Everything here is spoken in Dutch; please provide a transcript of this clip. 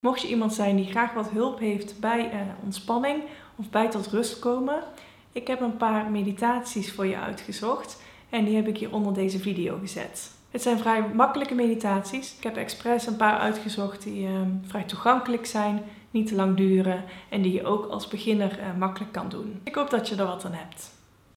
Mocht je iemand zijn die graag wat hulp heeft bij uh, ontspanning of bij tot rust komen, ik heb een paar meditaties voor je uitgezocht en die heb ik hier onder deze video gezet. Het zijn vrij makkelijke meditaties. Ik heb expres een paar uitgezocht die uh, vrij toegankelijk zijn, niet te lang duren en die je ook als beginner uh, makkelijk kan doen. Ik hoop dat je er wat aan hebt.